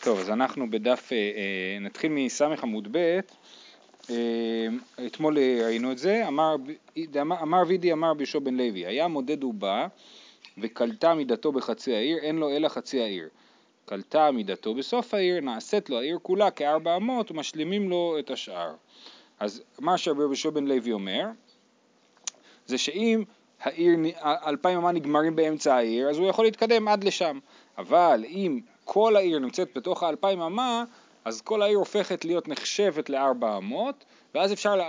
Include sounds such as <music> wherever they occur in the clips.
טוב, אז אנחנו בדף, אה, אה, נתחיל מסמך עמוד ב', אה, אתמול ראינו את זה, אמר, אמר וידי אמר בישו בן לוי, היה מודד ובא וקלטה מידתו בחצי העיר, אין לו אלא חצי העיר. קלטה מידתו בסוף העיר, נעשית לו העיר כולה כארבע אמות ומשלימים לו את השאר. אז מה שרבי בישו בן לוי אומר, זה שאם העיר, אלפיים אמה נגמרים באמצע העיר, אז הוא יכול להתקדם עד לשם. אבל אם כל העיר נמצאת בתוך האלפיים אמה, אז כל העיר הופכת להיות נחשבת לארבע אמות, ואז אפשר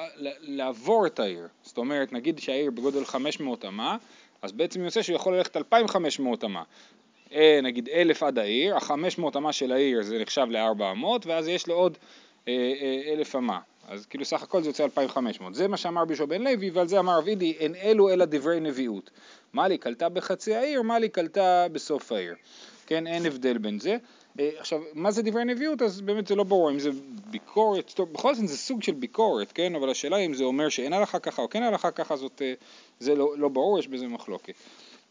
לעבור את העיר. זאת אומרת, נגיד שהעיר בגודל 500 אמה, אז בעצם יוצא שהוא יכול ללכת 2,500 אמה. אה, נגיד אלף עד העיר, ה-500 אמה של העיר זה נחשב לארבע אמות, ואז יש לו עוד אה, אה, אלף אמה. אז כאילו סך הכל זה יוצא 2,500. זה מה שאמר בישו בן לוי, ועל זה אמר רב אידי, אין אלו אלא דברי נביאות. מה לי קלטה בחצי העיר, מה לי קלטה בסוף העיר. כן, אין הבדל בין זה. אה, עכשיו, מה זה דברי נביאות? אז באמת זה לא ברור אם זה ביקורת, טוב, בכל זאת זה סוג של ביקורת, כן? אבל השאלה אם זה אומר שאין הלכה ככה או כן הלכה ככה, זאת, אה, זה לא, לא ברור, יש בזה מחלוקת.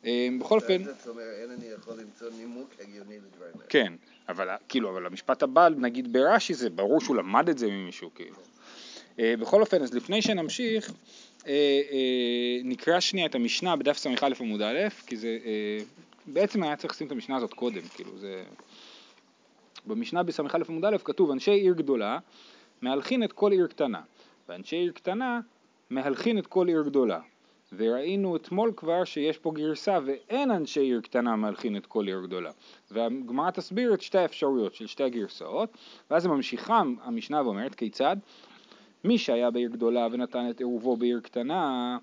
אה, בכל אופן... זאת אומרת, אין אני יכול למצוא נימוק הגיוני לדברים האלה. כן, אבל כאילו, אבל המשפט הבא, נגיד ברש"י, זה ברור שהוא למד את זה ממישהו, כאילו. בכל אופן, אז לפני שנמשיך, נקרא שנייה את המשנה בדף ס"א עמוד א', כי זה בעצם היה צריך לשים את המשנה הזאת קודם, כאילו זה... במשנה בס"א עמוד א' כתוב אנשי עיר גדולה מהלכין את כל עיר קטנה, ואנשי עיר קטנה מהלכין את כל עיר גדולה. וראינו אתמול כבר שיש פה גרסה ואין אנשי עיר קטנה מהלכין את כל עיר גדולה. והגמרא תסביר את שתי האפשרויות של שתי הגרסאות, ואז ממשיכה המשנה ואומרת כיצד? מי שהיה בעיר גדולה ונתן את עירובו בעיר קטנה,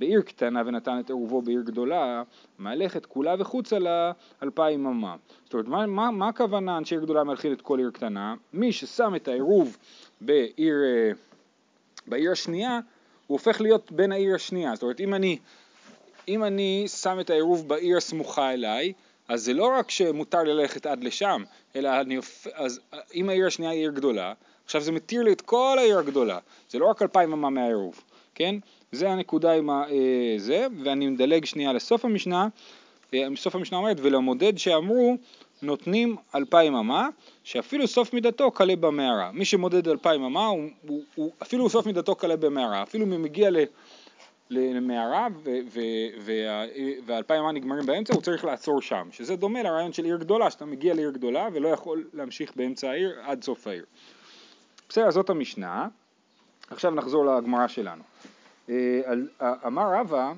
בעיר קטנה ונתן את עירובו בעיר גדולה, מהלכת כולה וחוצה לה אלפיים אמה. זאת אומרת, מה, מה, מה הכוונה אנשי עיר גדולה מלכין את כל עיר קטנה? מי ששם את העירוב בעיר, אה, בעיר השנייה, הוא הופך להיות בין העיר השנייה. זאת אומרת, אם אני, אם אני שם את העירוב בעיר הסמוכה אליי, אז זה לא רק שמותר ללכת עד לשם, אלא אני, אז אם העיר השנייה היא עיר גדולה, עכשיו זה מתיר לי את כל העיר הגדולה, זה לא רק אלפיים אמה מהעירוב, כן? זה הנקודה עם ה, אה, זה, ואני מדלג שנייה לסוף המשנה, אה, סוף המשנה אומרת ולמודד שאמרו נותנים אלפיים אמה, שאפילו סוף מידתו קלה במערה. מי שמודד אלפיים אמה, הוא, הוא, הוא, אפילו סוף מידתו קלה במערה, אפילו אם הוא מגיע. למערה והאלפיים אמה נגמרים באמצע, הוא צריך לעצור שם, שזה דומה לרעיון של עיר גדולה, שאתה מגיע לעיר גדולה ולא יכול להמשיך באמצע העיר עד סוף העיר. בסדר, זאת המשנה. עכשיו נחזור לגמרא שלנו. אה, אמר רבא,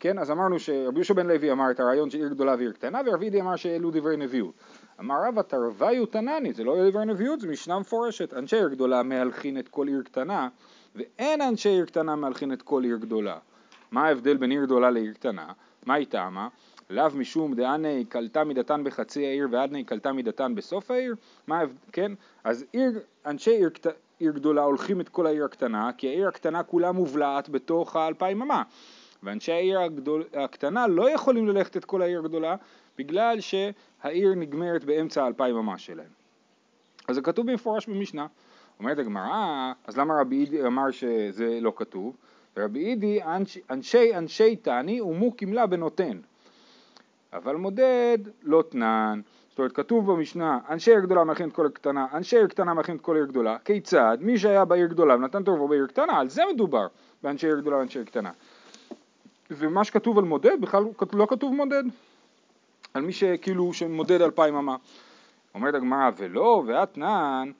כן, אז אמרנו שרבי יהושע בן לוי אמר את הרעיון של עיר גדולה ועיר קטנה, ורבי אמר שאלו דברי נביאות. אמר רבא תרוויו תנני, זה לא דברי נביאות, זה משנה מפורשת. אנשי עיר גדולה מהלכין את כל עיר קטנה, ואין אנשי עיר קטנה מהלכין את כל עיר גדולה. מה ההבדל בין עיר גדולה לעיר קטנה? מה היא טעמה? לאו משום דעני קלטה מידתן בחצי העיר ועדני קלטה מידתן בסוף העיר? מה, כן? אז עיר, אנשי עיר, עיר גדולה הולכים את כל העיר הקטנה, כי העיר הקטנה כולה מובלעת בתוך האלפיים אמה. ואנשי העיר הגדול, הקטנה לא יכולים ללכת את כל העיר הגדולה, בגלל שהעיר נגמרת באמצע האלפיים אמה שלהם. אז זה כתוב במפורש במשנה. אומרת הגמרא, אז למה רבי אידי אמר שזה לא כתוב? רבי אידי אנשי אנשי, אנשי תני ומוקים לה בנותן. אבל מודד לא תנן. זאת אומרת, כתוב במשנה, אנשי עיר גדולה מכין את כל עיר קטנה, אנשי עיר קטנה מכין את כל עיר גדולה, כיצד? מי שהיה בעיר גדולה ונתן טובו בעיר קטנה, על זה מדובר, באנשי עיר גדולה ואנשי עיר קטנה. ומה שכתוב על מודד, בכלל לא כתוב מודד, על מי שכאילו, שמודד אלפיים אמה. אומרת הגמרא, ולא, ואתנן,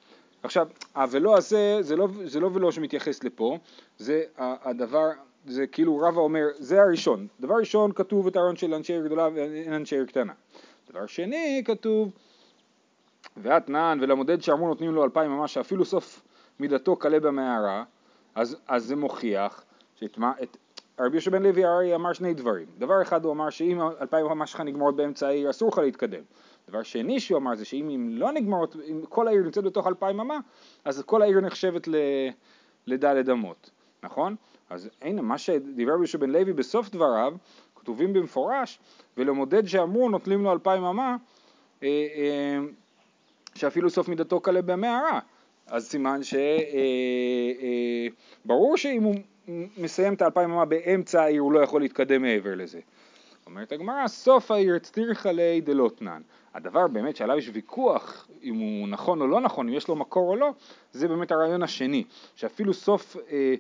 עכשיו, הוולא הזה, זה לא, זה לא ולא שמתייחס לפה, זה הדבר, זה כאילו רבא אומר, זה הראשון. דבר ראשון כתוב את הרעיון של אנשי עיר גדולה ואין אנשי עיר קטנה. דבר שני כתוב ואתנן ולמודד שאמרו נותנים לו אלפיים ממש שאפילו סוף מידתו קלה במערה. אז, אז זה מוכיח שאת מה, את, רבי יהושע בן לוי הרי אמר שני דברים. דבר אחד הוא אמר שאם אלפיים ממש שלך נגמרות באמצע העיר אסור לך להתקדם. דבר שני שהוא אמר זה שאם אם לא נגמרות, אם כל העיר נמצאת בתוך אלפיים אמה אז כל העיר נחשבת לדלת אמות. נכון? אז הנה מה שדיבר רבי יהושע בן לוי בסוף דבריו כתובים במפורש, ולמודד שאמרו נוטלים לו אלפיים אמה, אה, אה, שאפילו סוף מידתו קלה במערה. אז סימן שברור אה, שאם הוא מסיים את האלפיים אמה באמצע העיר הוא לא יכול להתקדם מעבר לזה. אומרת הגמרא, סוף העיר צטירחא ליה דלותנן. הדבר באמת שעליו יש ויכוח אם הוא נכון או לא נכון, אם יש לו מקור או לא, זה באמת הרעיון השני, שאפילו סוף, אה,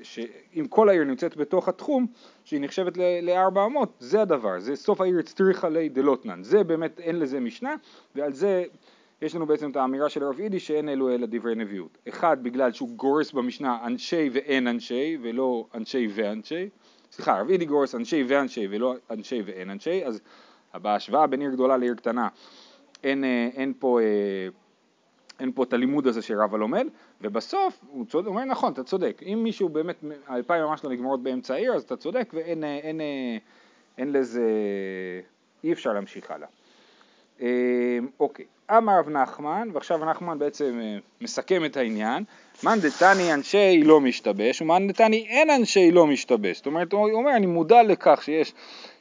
שאם כל העיר נמצאת בתוך התחום, שהיא נחשבת לארבע אמות, זה הדבר, זה סוף העיר צטירחא ליה דלותנן, זה באמת אין לזה משנה, ועל זה יש לנו בעצם את האמירה של הרב אידי שאין אלו אלא דברי נביאות. אחד, בגלל שהוא גורס במשנה אנשי ואין אנשי, ולא אנשי ואנשי, סליחה, הרב אידי גורס אנשי ואנשי ולא אנשי ואין אנשי, אז בהשוואה בין עיר גדולה לעיר קטנה אין, אה, אין, פה, אה, אין פה את הלימוד הזה שרבא לומד, ובסוף הוא צודק, אומר נכון, אתה צודק, אם מישהו באמת, האלפיים ממש לא נגמרות באמצע העיר, אז אתה צודק ואין אין, אין, אין לזה, אי אפשר להמשיך הלאה. אוקיי, אמר רב נחמן, ועכשיו נחמן בעצם מסכם את העניין, מאן דתני אנשי לא משתבש ומאן דתני אין אנשי לא משתבש. זאת אומרת, הוא אומר, אני מודע לכך שיש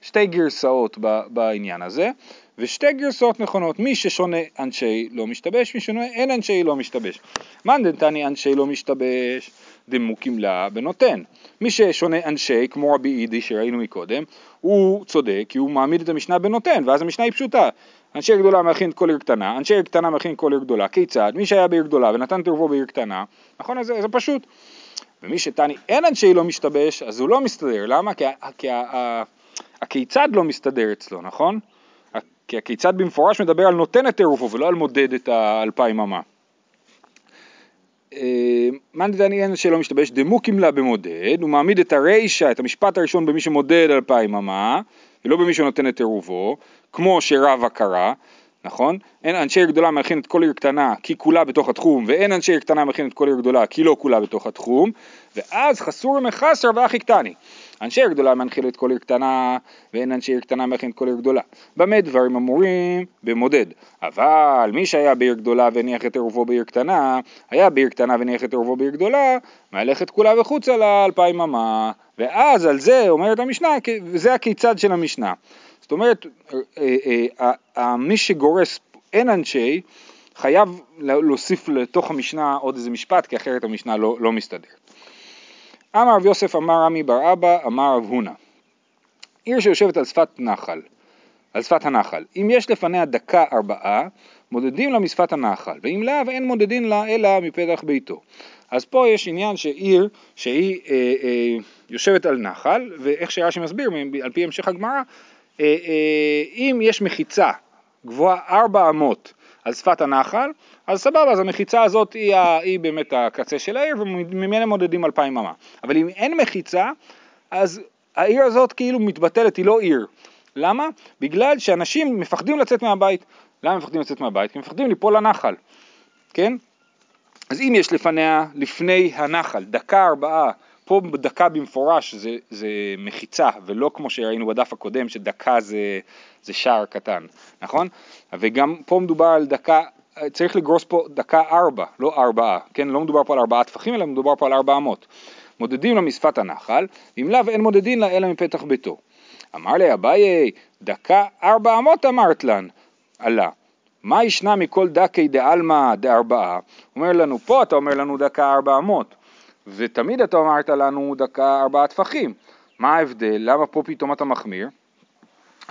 שתי גרסאות בעניין הזה, ושתי גרסאות נכונות, מי ששונה אנשי לא משתבש, מי ששונה אין אנשי לא משתבש. מאן דתני אנשי לא משתבש, דמוקים לה בנותן. מי ששונה אנשי, כמו רבי אידי שראינו מקודם, הוא צודק, כי הוא מעמיד את המשנה בנותן, ואז המשנה היא פשוטה. אנשי גדולה מכין כל עיר קטנה, אנשי עיר קטנה מכין כל עיר גדולה, כיצד? מי שהיה בעיר גדולה ונתן תרבו בעיר קטנה, נכון? זה, זה פשוט. ומי שתני אין אנשי לא משתבש, אז הוא לא מסתדר, למה? כי, כי הכיצד לא מסתדר אצלו, נכון? כי הכיצד במפורש מדבר על נותן את עירופו ולא על מודד את האלפיים אמה. אה, מאן דתני אין שלא משתבש דמוקים לה במודד, הוא מעמיד את הרישא, את המשפט הראשון במי שמודד אלפיים אמה, ולא במי שנותן את עירובו, כמו שרבא קרא, נכון? אין אנשי עיר גדולה מכין את כל עיר קטנה כי כולה בתוך התחום, ואין אנשי עיר קטנה מכין את כל עיר גדולה כי לא כולה בתוך התחום, ואז חסור מחסר ואחי קטני. אנשי עיר גדולה מנחיל כל עיר קטנה, ואין אנשי עיר קטנה מכין כל עיר גדולה. במה דברים אמורים? במודד. אבל מי שהיה בעיר גדולה והניח את עירובו בעיר קטנה, היה בעיר קטנה והניח את עירובו בעיר גדולה, מהלך את כולה וחוצה לאלפיים אמה. ואז על זה אומרת המשנה, וזה הכיצד של המשנה. זאת אומרת, אה, אה, אה, מי שגורס אין אנשי, חייב להוסיף לתוך המשנה עוד איזה משפט, כי אחרת המשנה לא, לא מסתדרת. אמר רב יוסף אמר רמי בר אבא אמר רב הונא עיר שיושבת על שפת נחל, על שפת הנחל, אם יש לפניה דקה ארבעה, מודדים לה משפת הנחל, ואם לאו אין מודדים לה אלא מפתח ביתו. אז פה יש עניין שעיר שהיא אה, אה, יושבת על נחל, ואיך שרש"י מסביר, על פי המשך הגמרא, אה, אה, אם יש מחיצה גבוהה ארבע אמות על שפת הנחל, אז סבבה, אז המחיצה הזאת היא, היא באמת הקצה של העיר וממילא מודדים אלפיים אמה. אבל אם אין מחיצה, אז העיר הזאת כאילו מתבטלת, היא לא עיר. למה? בגלל שאנשים מפחדים לצאת מהבית. למה מפחדים לצאת מהבית? כי מפחדים ליפול לנחל, כן? אז אם יש לפניה, לפני הנחל, דקה ארבעה, פה דקה במפורש זה, זה מחיצה, ולא כמו שראינו בדף הקודם שדקה זה, זה שער קטן, נכון? וגם פה מדובר על דקה, צריך לגרוס פה דקה ארבע, לא ארבעה, כן? לא מדובר פה על ארבעה טפחים, אלא מדובר פה על ארבע אמות. מודדים לה משפת הנחל, אם לאו אין מודדים לה אלא מפתח ביתו. אמר לי אביי, דקה ארבע אמות אמרת לן, עלה. מה ישנה מכל דקי דעלמא דארבעה? אומר לנו, פה אתה אומר לנו דקה ארבע אמות, ותמיד אתה אמרת לנו דקה ארבעה טפחים. מה ההבדל? למה פה פתאום אתה מחמיר?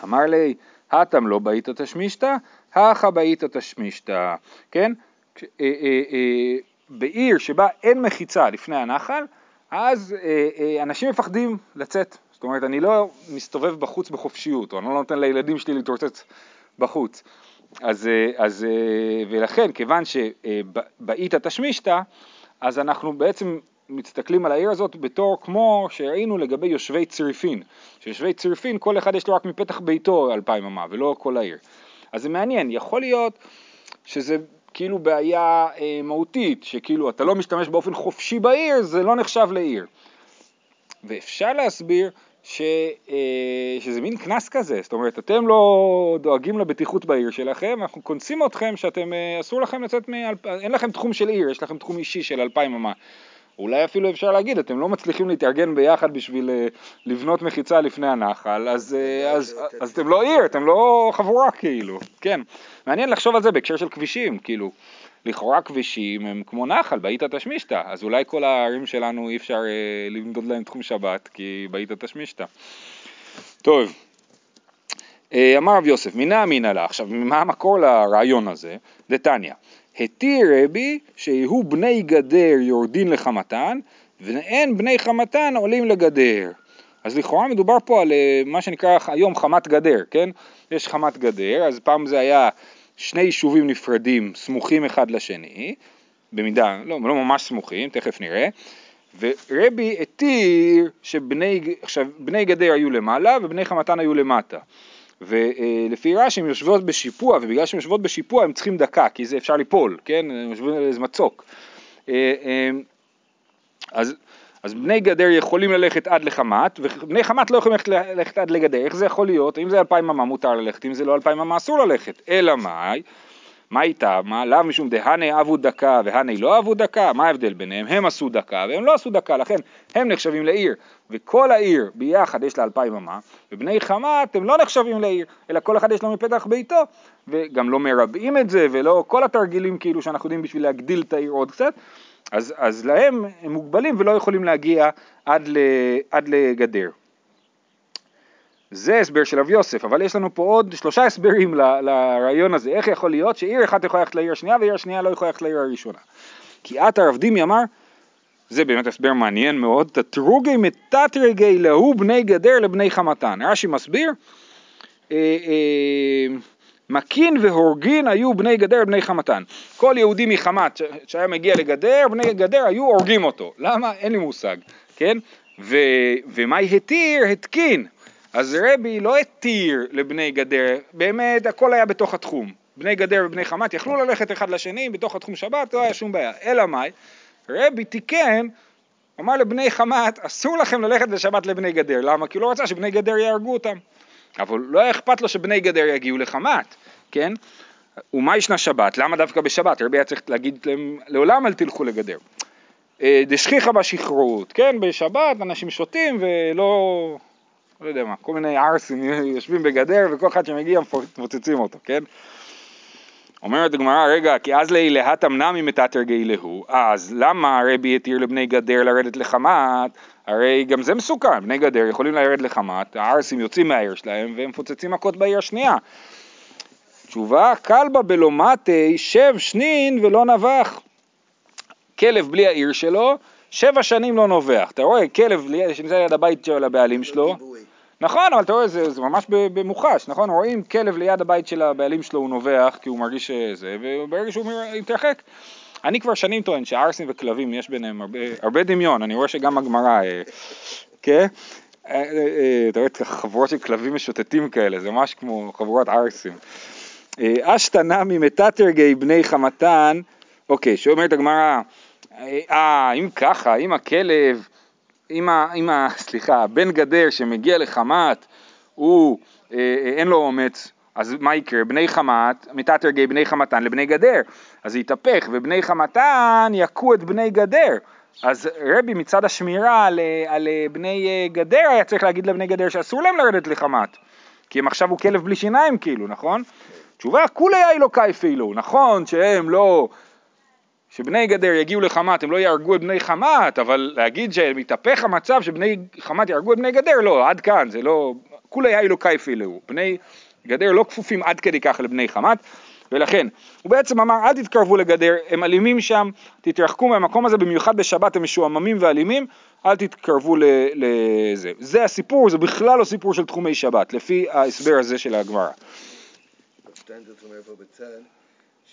אמר לי, הטם לא באית תשמישתא, הכא באית תשמישתא, כן? אה, אה, אה, בעיר שבה אין מחיצה לפני הנחל, אז אנשים מפחדים לצאת. זאת אומרת, אני לא מסתובב בחוץ בחופשיות, או אני לא נותן לילדים שלי להתרוצץ בחוץ. אז, אז ולכן, כיוון שבאית תשמישתא, אז אנחנו בעצם מסתכלים על העיר הזאת בתור כמו שראינו לגבי יושבי צריפין, שיושבי צריפין כל אחד יש לו רק מפתח ביתו אלפיים אמה ולא כל העיר. אז זה מעניין, יכול להיות שזה כאילו בעיה אה, מהותית, שכאילו אתה לא משתמש באופן חופשי בעיר, זה לא נחשב לעיר. ואפשר להסביר ש, אה, שזה מין קנס כזה, זאת אומרת, אתם לא דואגים לבטיחות בעיר שלכם, אנחנו קונסים אתכם שאתם, אה, אסור לכם לצאת, מ... אין לכם תחום של עיר, יש לכם תחום אישי של אלפיים אמה. אולי אפילו אפשר להגיד, אתם לא מצליחים להתארגן ביחד בשביל אה, לבנות מחיצה לפני הנחל, אז, אה, אז, אתם לא עיר, אתם לא חבורה כאילו, כן. מעניין לחשוב על זה בהקשר של כבישים, כאילו, לכאורה כבישים הם כמו נחל, באיתא תשמישתא, אז אולי כל הערים שלנו אי אפשר אה, למדוד להם תחום שבת, כי באיתא תשמישתא. טוב, אמר רב יוסף, מינה אמינא לה, עכשיו מה המקור לרעיון הזה? דתניא, התיר רבי שיהיו בני גדר יורדין לחמתן, ואין בני חמתן עולים לגדר. אז לכאורה מדובר פה על אה, מה שנקרא היום חמת גדר, כן? יש חמת גדר, אז פעם זה היה שני יישובים נפרדים סמוכים אחד לשני, במידה, לא, לא ממש סמוכים, תכף נראה, ורבי התיר שבני, עכשיו, בני גדר היו למעלה ובני חמתן היו למטה. ולפי רש"י הן יושבות בשיפוע, ובגלל שהן יושבות בשיפוע הן צריכים דקה, כי זה אפשר ליפול, כן? הן יושבות על איזה מצוק. אה, אה, אז, אז בני גדר יכולים ללכת עד לחמת, ובני חמת לא יכולים ללכת, ללכת עד לגדר. איך זה יכול להיות? אם זה אלפיים אמה מותר ללכת, אם זה לא אלפיים אמה אסור ללכת. אלא מאי? מה איתה? מה? לאו משום דהנה אבו דקה והנה לא אבו דקה? מה ההבדל ביניהם? הם עשו דקה והם לא עשו דקה, לכן הם נחשבים לעיר. וכל העיר ביחד יש לה אלפיים אמה, ובני חמת הם לא נחשבים לעיר, אלא כל אחד יש לו מפתח ביתו, וגם לא מרבעים את זה, ולא כל התרגילים כאילו שאנחנו יודעים בשביל להגדיל את העיר עוד קצת, אז, אז להם הם מוגבלים ולא יכולים להגיע עד, ל, עד לגדר. זה הסבר של רב יוסף, אבל יש לנו פה עוד שלושה הסברים ל, לרעיון הזה, איך יכול להיות שעיר אחת יכולה ללכת לעיר השנייה ועיר השנייה לא יכולה ללכת לעיר הראשונה. כי עתה רב דימי אמר, זה באמת הסבר מעניין מאוד, תתרוגי מתתרגי להו בני גדר לבני חמתן. רש"י מסביר, אה, אה, מקין והורגין היו בני גדר בני חמתן. כל יהודי מחמת שהיה מגיע לגדר, בני גדר היו הורגים אותו. למה? אין לי מושג, כן? ו, ומה התיר? התקין. אז רבי לא התיר לבני גדר, באמת הכל היה בתוך התחום. בני גדר ובני חמת יכלו ללכת אחד לשני בתוך התחום שבת, לא היה שום בעיה. אלא מאי? רבי תיקן, אמר לבני חמת, אסור לכם ללכת בשבת לבני גדר. למה? כי הוא לא רצה שבני גדר יהרגו אותם. אבל לא היה אכפת לו שבני גדר יגיעו לחמת, כן? ומה ישנה שבת? למה דווקא בשבת? רבי היה צריך להגיד להם, לעולם אל תלכו לגדר. אה, דשכיחא בשכרות, כן? בשבת אנשים שותים ולא... לא יודע מה, כל מיני ערסים יושבים בגדר וכל אחד שמגיע מפוצצים אותו, כן? אומרת הגמרא, רגע, כי אז להילהת אמנמי מתתרגי להו, אז למה הרבי התיר לבני גדר לרדת לחמת? הרי גם זה מסוכן, בני גדר יכולים לרד לחמת, הערסים יוצאים מהעיר שלהם והם מפוצצים מכות בעיר השנייה. תשובה, כלבה בלומטי שב שנין ולא נבח. כלב בלי העיר שלו, שבע שנים לא נובח. אתה רואה, כלב שנמצא ליד הבית של הבעלים שלו, נכון, אבל אתה רואה, זה, זה ממש במוחש, נכון? רואים כלב ליד הבית של הבעלים שלו, הוא נובח כי הוא מרגיש שזה, וברגע שהוא מתרחק. אני כבר שנים טוען שערסים וכלבים יש ביניהם הרבה, הרבה דמיון, אני רואה שגם הגמרא, אה, כן? אה, אה, אתה רואה חבורות של כלבים משוטטים כאלה, זה ממש כמו חבורת ערסים. אשתנה ממתתרגי בני חמתן, אוקיי, שאומרת הגמרא, אה, אם ככה, אם הכלב אם, ה, אם ה, <laughs> סליחה, בן גדר שמגיע לחמת, הוא, אה, אה, אין לו אומץ, אז מה יקרה? בני חמת, מתתרגי בני חמתן לבני גדר, אז זה יתהפך, ובני חמתן יכו את בני גדר. אז רבי מצד השמירה על, על בני אה, גדר היה צריך להגיד לבני גדר שאסור להם לרדת לחמת, כי הם עכשיו הוא כלב בלי שיניים כאילו, נכון? תשובה, כולי לא קייפי לו, נכון שהם לא שבני גדר יגיעו לחמת, הם לא יהרגו את בני חמת, אבל להגיד שמתהפך המצב שבני חמת יהרגו את בני גדר, לא, עד כאן, זה לא, כולי היה אלוקי פילאו, בני גדר לא כפופים עד כדי כך לבני חמת, ולכן, הוא בעצם אמר, אל תתקרבו לגדר, הם אלימים שם, תתרחקו מהמקום הזה, במיוחד בשבת הם משועממים ואלימים, אל תתקרבו לזה. זה הסיפור, זה בכלל לא סיפור של תחומי שבת, לפי ההסבר הזה של הגמרא.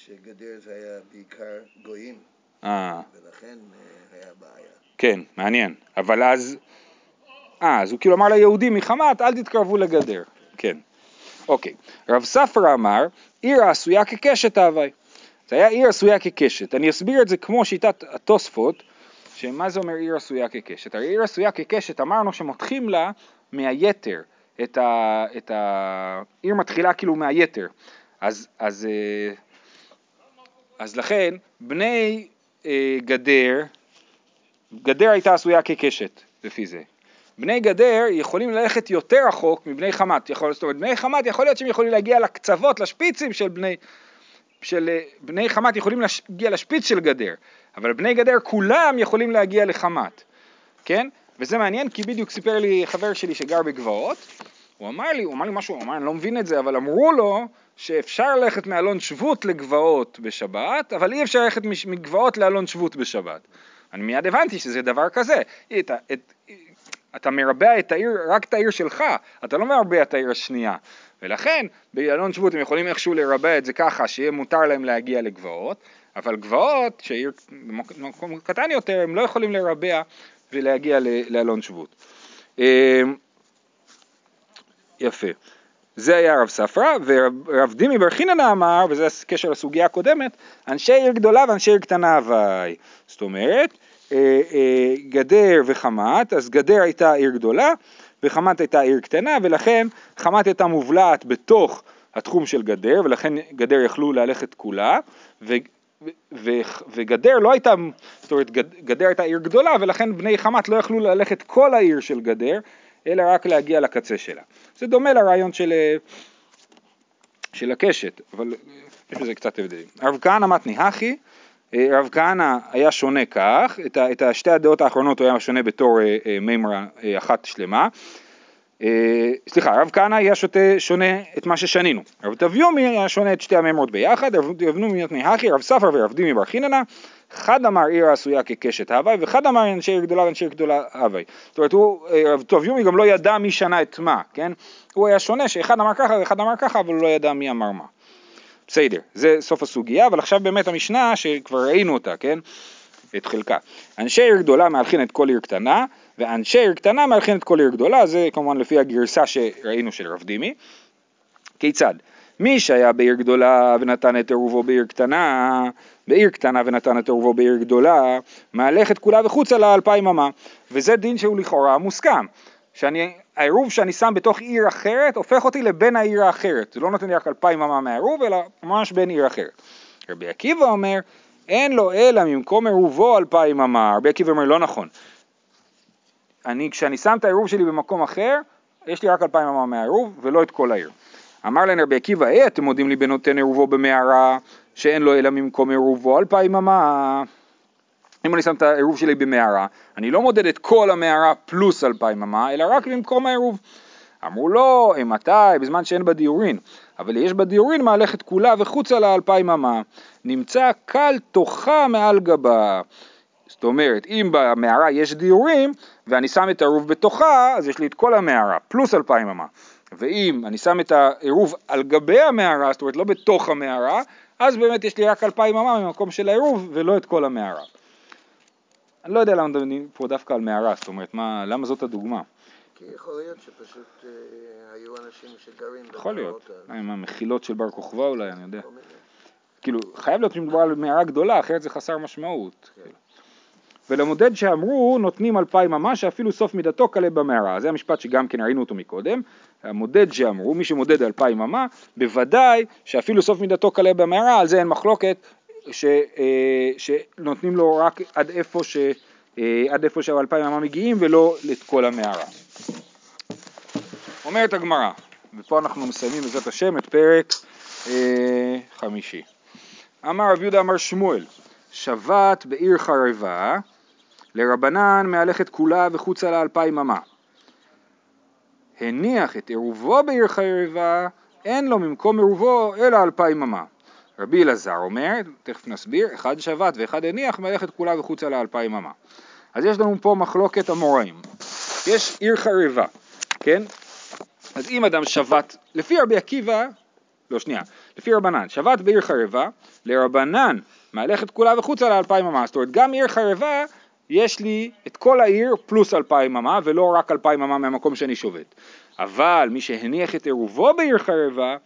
שגדר זה היה בעיקר גויים, אה. ולכן אה, היה בעיה. כן, מעניין. אבל אז... אה, אז הוא כאילו אמר ליהודים מחמת, אל תתקרבו לגדר. כן. אוקיי. רב ספרא אמר, עיר העשויה כקשת הווי. זה היה עיר עשויה כקשת. אני אסביר את זה כמו שיטת התוספות, שמה זה אומר עיר עשויה כקשת? הרי עיר עשויה כקשת, אמרנו שמותחים לה מהיתר. את ה... את ה... עיר מתחילה כאילו מהיתר. אז, אז אה, אז לכן, בני אה, גדר, גדר הייתה עשויה כקשת, לפי זה. בני גדר יכולים ללכת יותר רחוק מבני חמת, יכול, זאת אומרת בני חמת יכול להיות שהם יכולים להגיע לקצוות, לשפיצים של בני, של אה, בני חמת יכולים להגיע לשפיץ של גדר, אבל בני גדר כולם יכולים להגיע לחמת, כן? וזה מעניין כי בדיוק סיפר לי חבר שלי שגר בגבעות, הוא אמר לי, הוא אמר לי משהו, הוא אמר, אני לא מבין את זה, אבל אמרו לו שאפשר ללכת מאלון שבות לגבעות בשבת, אבל אי אפשר ללכת מגבעות לאלון שבות בשבת. אני מיד הבנתי שזה דבר כזה. את, את, אתה מרבע את העיר, רק את העיר שלך, אתה לא מרבע את העיר השנייה. ולכן באלון שבות הם יכולים איכשהו לרבע את זה ככה שיהיה מותר להם להגיע לגבעות, אבל גבעות, שעיר במקום קטן יותר, הם לא יכולים לרבע ולהגיע לאלון שבות. יפה. זה היה רב ספרא, ורב דימי בר חיננה אמר, וזה קשר לסוגיה הקודמת, אנשי עיר גדולה ואנשי עיר קטנה הווי. זאת אומרת, אה, אה, גדר וחמת, אז גדר הייתה עיר גדולה, וחמת הייתה עיר קטנה, ולכן חמת הייתה מובלעת בתוך התחום של גדר, ולכן גדר יכלו ללכת כולה, ו, ו, וגדר לא הייתה, זאת אומרת גד, גדר הייתה עיר גדולה, ולכן בני חמת לא יכלו ללכת כל העיר של גדר, אלא רק להגיע לקצה שלה. זה דומה לרעיון של, אה, של הקשת, אבל אה, יש בזה קצת הבדלים. רב כהנא מתני הכי, אה, רב כהנא היה שונה כך, את, ה, את השתי הדעות האחרונות הוא היה שונה בתור מימרה אחת שלמה. אה, סליחה, רב כהנא היה שותה, שונה את מה ששנינו. רב תביומי היה שונה את שתי המימרות ביחד, רב תביומי מתני הכי, רב ספר ורב דימי בר חיננה, חד אמר עיר העשויה כקשת הווי, וחד אמר אנשי עיר גדולה ואנשי עיר גדולה הווי. זאת אומרת, הוא, אה, רב טוב יומי גם לא ידע מי שנה את מה, כן? הוא היה שונה שאחד אמר ככה ואחד אמר ככה, אבל הוא לא ידע מי אמר מה. בסדר, זה סוף הסוגיה, אבל עכשיו באמת המשנה שכבר ראינו אותה, כן? את חלקה. אנשי עיר גדולה מהלכים את כל עיר קטנה, ואנשי עיר קטנה מהלכים את כל עיר גדולה, זה כמובן לפי הגרסה שראינו של רב דימי. כיצד? מי שהיה בעיר גדולה ונתן את עירובו בעיר קטנה, בעיר קטנה ונתן את עירובו בעיר גדולה, מהלך את כולה וחוצה לה אלפיים אמה. וזה דין שהוא לכאורה מוסכם. שאני, העירוב שאני שם בתוך עיר אחרת הופך אותי לבן העיר האחרת. זה לא נותן לי רק אלפיים אמה מהעירוב, אלא ממש בין עיר אחרת. רבי עקיבא אומר, אין לו אלא ממקום עירובו אלפיים אמה. רבי עקיבא אומר, לא נכון. אני, כשאני שם את העירוב שלי במקום אחר, יש לי רק אלפיים אמה מהעירוב ולא את כל העיר. אמר להם רבי עקיבא, אה, אתם מודים לי בנותן עירובו במערה, שאין לו אלא ממקום עירובו אלפיים אמה. אם אני שם את העירוב שלי במערה, אני לא מודד את כל המערה פלוס אלפיים אמה, אלא רק במקום העירוב. אמרו לו, מתי? בזמן שאין בה דיורין. אבל יש בה דיורין מהלכת כולה וחוצה לה אלפיים אמה. נמצא קל תוכה מעל גבה. זאת אומרת, אם במערה יש דיורים, ואני שם את העירוב בתוכה, אז יש לי את כל המערה, פלוס אלפיים אמה. ואם אני שם את העירוב על גבי המערה, זאת אומרת לא בתוך המערה, אז באמת יש לי רק אלפיים אמה ממקום של העירוב ולא את כל המערה. אני לא יודע למה מדברים פה דווקא על מערה, זאת אומרת, מה, למה זאת הדוגמה? כי יכול להיות שפשוט אה, היו אנשים שגרים יכול להיות, במערות האלה. עם המחילות של בר כוכבא אולי, אני יודע. כאילו, חייב להיות שמדובר על מערה גדולה, אחרת זה חסר משמעות. כאילו. ולמודד שאמרו נותנים אלפיים אמה שאפילו סוף מידתו כלה במערה. זה המשפט שגם כן ראינו אותו מקודם. המודד שאמרו, מי שמודד אלפיים אמה, בוודאי שאפילו סוף מידתו כלה במערה, על זה אין מחלוקת, ש, אה, שנותנים לו רק עד איפה, ש, אה, עד איפה שהאלפיים אמה מגיעים ולא את כל המערה. אומרת הגמרא, ופה אנחנו מסיימים בעזרת השם את פרק אה, חמישי. אמר רב יהודה אמר שמואל, שבת בעיר חרבה, לרבנן מהלכת כולה וחוצה לה אלפיים אמה. הניח את עירובו בעיר חרבה, אין לו ממקום עירובו אלא אלפיים אמה. רבי אלעזר אומר, תכף נסביר, אחד שבת ואחד הניח מהלכת כולה וחוצה לה אלפיים אמה. אז יש לנו פה מחלוקת אמוראים. יש עיר חרבה, כן? אז אם אדם שבת, לפי רבי עקיבא, לא שנייה, לפי רבנן, שבת בעיר חרבה, לרבנן מהלכת כולה וחוצה לאלפיים אמה, זאת אומרת גם עיר חרבה יש לי את כל העיר פלוס אלפיים אמה ולא רק אלפיים אמה מהמקום שאני שובת. אבל מי שהניח את עירובו בעיר חרבה,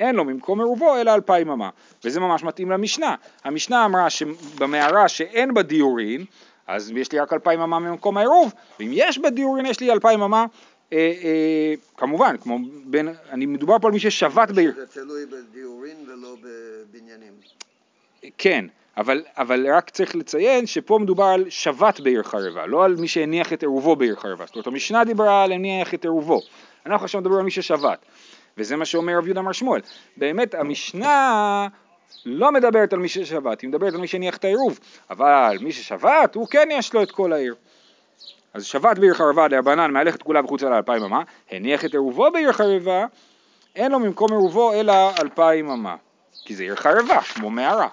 אין לו ממקום עירובו אלא אלפיים אמה, וזה ממש מתאים למשנה. המשנה אמרה שבמערה שאין בה דיורין, אז יש לי רק אלפיים אמה ממקום העירוב, ואם יש בה דיורין יש לי אלפיים אמה אה, אה, כמובן, כמו בין, אני מדובר פה על מי ששבת בעיר, זה תלוי בדיורין ולא בבניינים. כן, אבל, אבל רק צריך לציין שפה מדובר על שבת בעיר חרבה, לא על מי שהניח את עירובו בעיר חרבה. זאת אומרת, המשנה דיברה על הניח את עירובו. אנחנו עכשיו מדברים על מי ששבת. וזה מה שאומר רב יהודה מר שמואל. באמת, המשנה לא מדברת על מי ששבת, היא מדברת על מי שהניח את העירוב. אבל מי ששבת, הוא כן יש לו את כל העיר. אז שבת בעיר חרבה דרבנן מהלכת כולה וחוצה לאלפיים אמה, הניח את עירובו בעיר חרבה, אין לו ממקום עירובו אלא אלפיים אמה, כי זה עיר חרבה, כמו מערה.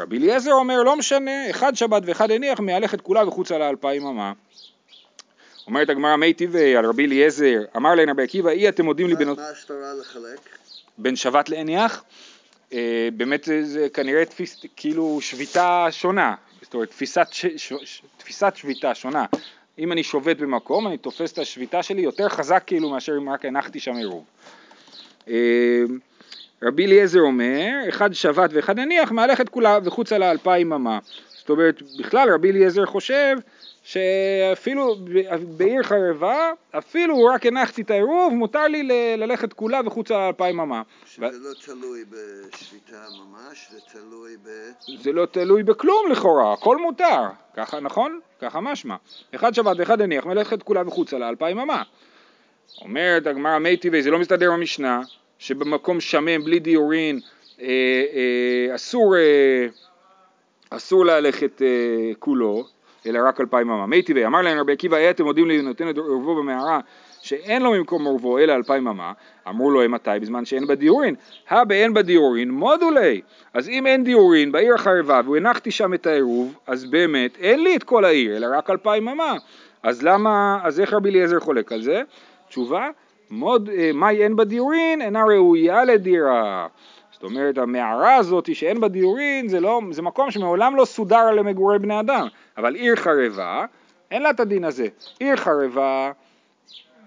רבי אליעזר אומר לא משנה, אחד שבת ואחד הניח מהלכת כולה וחוצה לאלפיים אמה. אומרת הגמרא מי טבעי על רבי אליעזר, אמר להם רבי עקיבא, אי אתם מודים לי בין... מה הסתרה לחלק? בין שבת להניח? אה, באמת זה, זה כנראה תפיס, כאילו שביתה שונה, זאת אומרת תפיסת, ש, ש, ש, תפיסת שביתה שונה. אם אני שובת במקום, אני תופס את השביתה שלי יותר חזק כאילו מאשר אם רק הנחתי שם עירוב. רבי אליעזר אומר, אחד שבת ואחד הניח, מהלכת כולה וחוצה לאלפיים אמה. זאת אומרת, בכלל רבי אליעזר חושב שאפילו בעיר חרבה, אפילו רק הנחתי את העירוב, מותר לי ללכת כולה וחוצה לאלפיים אמה. שזה לא תלוי בשביתה ממש, זה תלוי ב... זה לא תלוי בכלום לכאורה, הכל מותר, ככה נכון? ככה משמע. אחד שבת ואחד הניח, מלאכת כולה וחוצה לאלפיים אמה. אומרת הגמרא מי טבעי, זה לא מסתדר במשנה, שבמקום שמם בלי דיורין אה, אה, אסור, אה, אסור ללכת אה, כולו, אלא רק אלפיים אמה. מי טבעי, אמר להם רבי עקיבא, היה אתם מודים לי נותן את עורבו במערה שאין לו ממקום עורבו אלא אלפיים אמה, אמרו לו מתי? בזמן שאין בה דיורין. הא באין בה דיורין מודו לי. אז אם אין דיורין בעיר החרבה והנחתי שם את העירוב, אז באמת אין לי את כל העיר, אלא רק אלפיים אמה. אז למה, אז איך רבי אליעזר חולק על זה? תשובה, אה, מאי אין בה דיורין אינה ראויה לדירה. זאת אומרת המערה הזאת שאין בה דיורין זה, לא, זה מקום שמעולם לא סודר למגורי בני אדם, אבל עיר חרבה אין לה את הדין הזה. עיר חרבה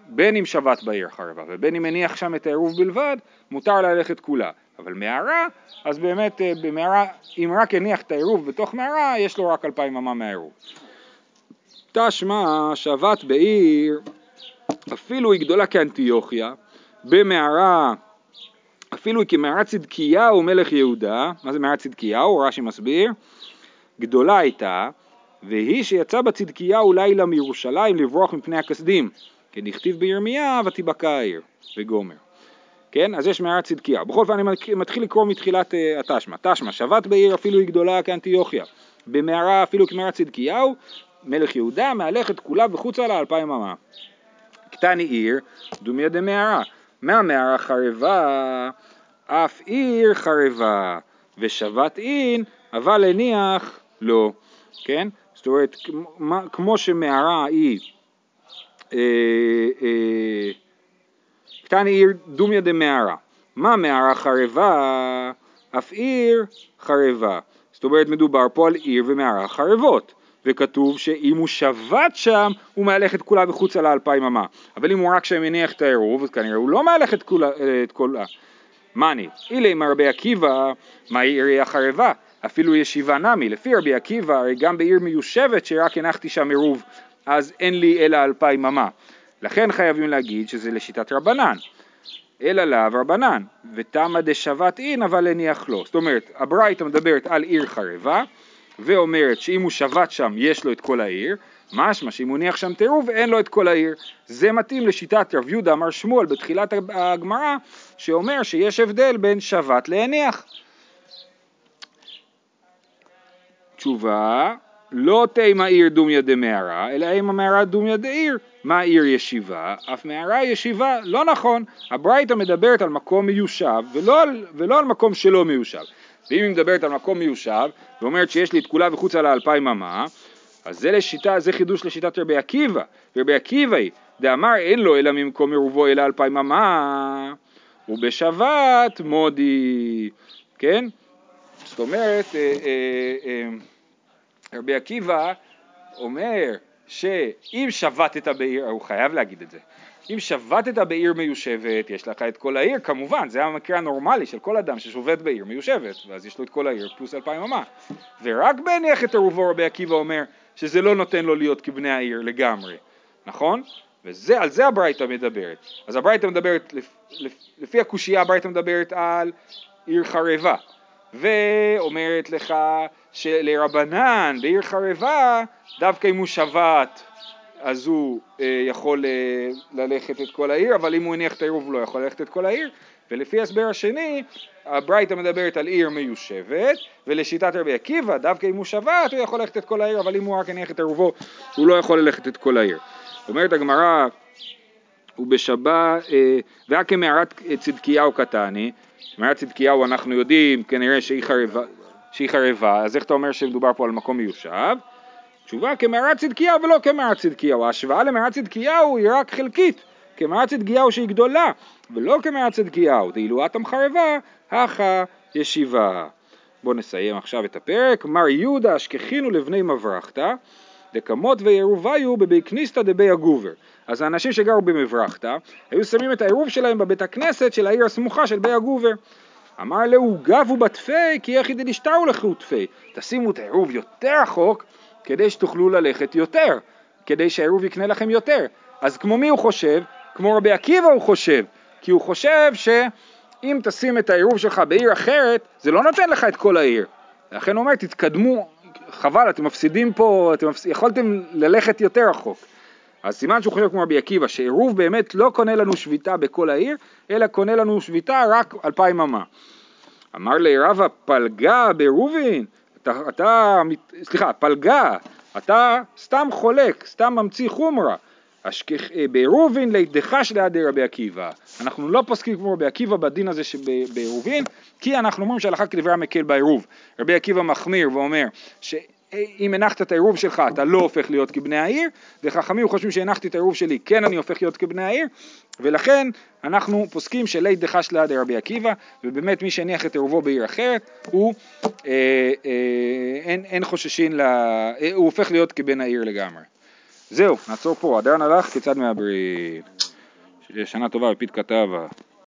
בין אם שבת בעיר חרבה ובין אם הניח שם את העירוב בלבד, מותר ללכת כולה. אבל מערה, אז באמת אה, במערה, אם רק הניח את העירוב בתוך מערה, יש לו רק אלפיים אמה מהעירוב. תשמע שבת בעיר, אפילו היא גדולה כאנטיוכיה, במערה, אפילו היא כמערת צדקיהו מלך יהודה, מה זה מערת צדקיהו? רש"י מסביר, גדולה הייתה, והיא שיצא בצדקיהו לילה מירושלים לברוח מפני הכסדים, כן, הכתיב בירמיה ותיבקע העיר, וגומר. כן, אז יש מערת צדקיה. בכל אופן אני מתחיל לקרוא מתחילת uh, התשמע. תשמע, שבת בעיר אפילו היא גדולה כאנטיוכיה. במערה אפילו כמערת צדקיהו, מלך יהודה, מהלכת כולה וחוצה לה אלפיים אמה. קטני עיר, דומיה דמערה. מהמערה חרבה, אף עיר חרבה, ושבת אין, אבל הניח לא. כן? זאת אומרת, כמו שמערה היא אה, אה, קטני עיר דומיה דמערה. מה מערה חרבה? אף עיר חרבה. זאת אומרת מדובר פה על עיר ומערה חרבות. וכתוב שאם הוא שבת שם, הוא מהלך את כולה וחוצה לאלפיים אמה. אבל אם הוא רק שם הניח את העירוב, אז כנראה הוא לא מהלך את כולה. את כולה. מאני, אילי עם רבי עקיבא, מהי עירי החרבה? אפילו ישיבה נמי, לפי רבי עקיבא, הרי גם בעיר מיושבת שרק הנחתי שם עירוב, אז אין לי אלא אלפיים אמה. לכן חייבים להגיד שזה לשיטת רבנן. אלא לאו רבנן, ותמא דשבת אין אבל הניח לו. זאת אומרת, הברייתא מדברת על עיר חרבה, ואומרת שאם הוא שבת שם יש לו את כל העיר, משמע שאם הוא הניח שם טירוב אין לו את כל העיר. זה מתאים לשיטת רב יהודה אמר שמואל בתחילת הגמרא, שאומר שיש הבדל בין שבת להניח. תשובה, לא תימא עיר דומיה דמערה, אלא אימא מערה דומיה דעיר. מה עיר ישיבה? אף מערה ישיבה. לא נכון, הברייתא מדברת על מקום מיושב ולא על, ולא על מקום שלא מיושב. ואם היא מדברת על מקום מיושב ואומרת שיש לי את כולה וחוצה לאלפיים אמה, אז זה לשיטה, זה חידוש לשיטת רבי עקיבא. רבי עקיבא היא, דאמר אין לו אלא ממקום עירובו אלא אלפיים אמה, ובשבת מודי, כן? זאת אומרת, אה, אה, אה, רבי עקיבא אומר שאם שבתת בעיר, הוא חייב להגיד את זה, אם שבתת בעיר מיושבת, יש לך את כל העיר, כמובן, זה המקרה הנורמלי של כל אדם ששובת בעיר מיושבת, ואז יש לו את כל העיר פלוס אלפיים אמה. ורק בהניח את עירובו רבי עקיבא אומר שזה לא נותן לו להיות כבני העיר לגמרי, נכון? ועל זה הברייתא מדברת. אז הברייתא מדברת, לפ, לפ, לפי הקושייה הברייתא מדברת על עיר חרבה, ואומרת לך שלרבנן בעיר חרבה, דווקא אם הוא שבת אז הוא אה, יכול אה, ללכת את כל העיר, אבל אם הוא הניח את העיר הוא לא יכול ללכת את כל העיר, ולפי ההסבר השני, הברייתא מדברת על עיר מיושבת, ולשיטת רבי עקיבא, דווקא אם הוא שבת, הוא יכול ללכת את כל העיר, אבל אם הוא רק הניח את עירובו, הוא לא יכול ללכת את כל העיר. אומרת הגמרא, ובשבת, אה, והיה כמערת צדקיהו קטני, מערת צדקיהו אנחנו יודעים כנראה שהיא חרבה, שהיא חרבה, אז איך אתה אומר שמדובר פה על מקום מיושב? תשובה כמערת צדקיהו ולא כמערת צדקיהו, ההשוואה למערת צדקיהו היא רק חלקית, כמערת צדקיהו שהיא גדולה, ולא כמערת צדקיהו, דאילו אטם חרבה, הכה ישיבה. בואו נסיים עכשיו את הפרק, מר יהודה אשכחינו לבני מברכתא, דקמות וירוביו בבי כניסתא דבי הגובר. אז האנשים שגרו במברכתא, היו שמים את העירוב שלהם בבית הכנסת של העיר הסמוכה של בי הגובר. אמר להו גבו בתפי כי יחיד דשתרו לכו תפי. תשימו את העירוב יותר רחוק כדי שתוכלו ללכת יותר, כדי שהעירוב יקנה לכם יותר. אז כמו מי הוא חושב? כמו רבי עקיבא הוא חושב, כי הוא חושב שאם תשים את העירוב שלך בעיר אחרת, זה לא נותן לך את כל העיר. לכן הוא אומר, תתקדמו, חבל, אתם מפסידים פה, אתם מפס... יכולתם ללכת יותר רחוק. אז סימן שהוא חושב כמו רבי עקיבא, שעירוב באמת לא קונה לנו שביתה בכל העיר, אלא קונה לנו שביתה רק אלפיים אמה. אמר לי רבא פלגה בעירובין, אתה, אתה, סליחה, פלגה, אתה סתם חולק, סתם ממציא חומרה. אשכח, אה, בעירובין לידחש ליד רבי עקיבא. אנחנו לא פוסקים כמו רבי עקיבא בדין הזה שבעירובין, כי אנחנו אומרים שהלכה כדברי המקל בעירוב. רבי עקיבא מחמיר ואומר שאם הנחת את העירוב שלך אתה לא הופך להיות כבני העיר, וחכמים חושבים שהנחתי את העירוב שלי כן אני הופך להיות כבני העיר, ולכן אנחנו פוסקים שלי דחש ליד רבי עקיבא, ובאמת מי שהניח את עירובו בעיר אחרת, הוא אה, אה, אין, אין חוששין, לה, אה, הוא הופך להיות כבן העיר לגמרי. זהו, נעצור פה, הדיין הלך כיצד מהברית. שנה טובה בפית כתבה.